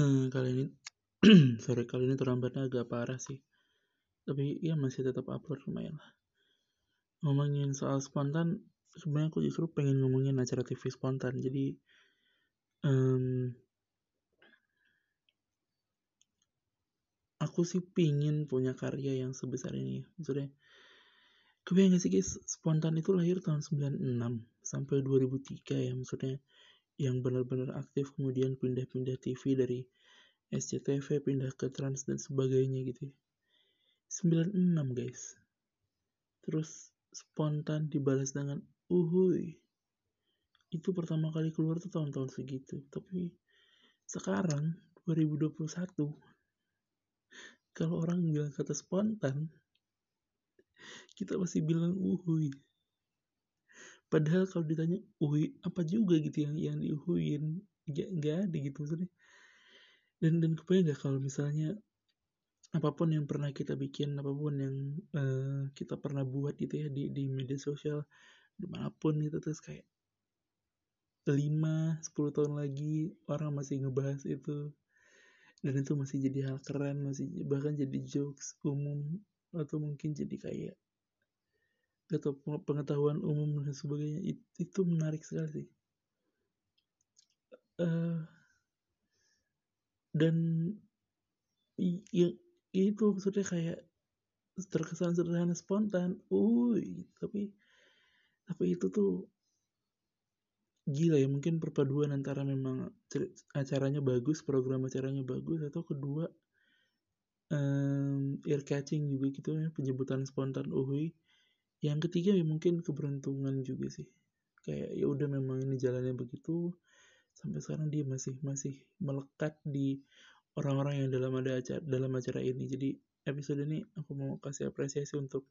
Eee, kali ini sorry, kali ini terlambatnya agak parah sih. Tapi ya masih tetap upload lumayan lah. Ngomongin soal spontan, sebenarnya aku justru pengen ngomongin acara TV spontan. Jadi, um, aku sih pingin punya karya yang sebesar ini. Maksudnya, kebayang gak sih guys, spontan itu lahir tahun 96 sampai 2003 ya maksudnya yang benar-benar aktif kemudian pindah-pindah TV dari SCTV pindah ke Trans dan sebagainya gitu 96 ya. guys. Terus spontan dibalas dengan uhuy. Itu pertama kali keluar tuh tahun-tahun segitu. Tapi sekarang 2021 kalau orang bilang kata spontan kita masih bilang uhuy padahal kalau ditanya uhui apa juga gitu yang yang diuhuin gak, gak ada gitu maksudnya. Dan dan kebayang gak kalau misalnya apa pun yang pernah kita bikin apa pun yang uh, kita pernah buat gitu ya di di media sosial di mana pun gitu terus kayak 5 10 tahun lagi orang masih ngebahas itu dan itu masih jadi hal keren masih bahkan jadi jokes umum atau mungkin jadi kayak atau pengetahuan umum dan sebagainya itu, menarik sekali sih. Uh, dan ya, itu maksudnya kayak terkesan sederhana spontan uy tapi tapi itu tuh gila ya mungkin perpaduan antara memang acaranya bagus program acaranya bagus atau kedua um, ear catching juga gitu ya penyebutan spontan uhui yang ketiga ya mungkin keberuntungan juga sih. Kayak ya udah memang ini jalannya begitu sampai sekarang dia masih masih melekat di orang-orang yang dalam ada acara dalam acara ini. Jadi episode ini aku mau kasih apresiasi untuk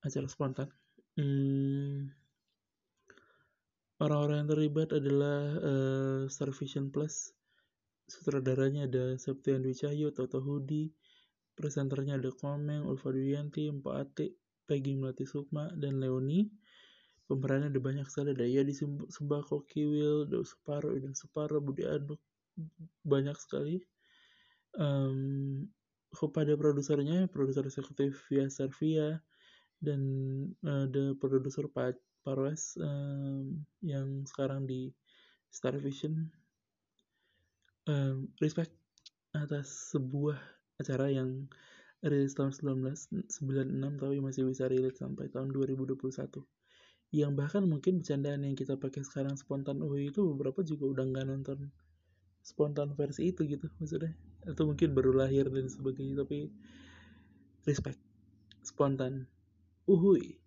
acara spontan. Hmm, orang-orang yang terlibat adalah uh, Star Vision Plus. Sutradaranya ada Septian Dwi Cahyo, Toto Hudi presenternya ada Komeng, Ulfa Duyanti, Mbak Ate Peggy Melati Sukma dan Leoni. Pemerannya ada banyak sekali. Ada ya di Sembako Kiwil ada Suparo ada Suparo Budi banyak sekali. Um, kepada produsernya produser eksekutif Via Servia dan ada produser Pak Parwes um, yang sekarang di Star Vision. Um, respect atas sebuah acara yang rilis tahun 1996 tapi masih bisa rilis sampai tahun 2021 yang bahkan mungkin bercandaan yang kita pakai sekarang spontan oh itu beberapa juga udah nggak nonton spontan versi itu gitu maksudnya. Atau mungkin baru lahir dan sebagainya tapi respect. Spontan uhui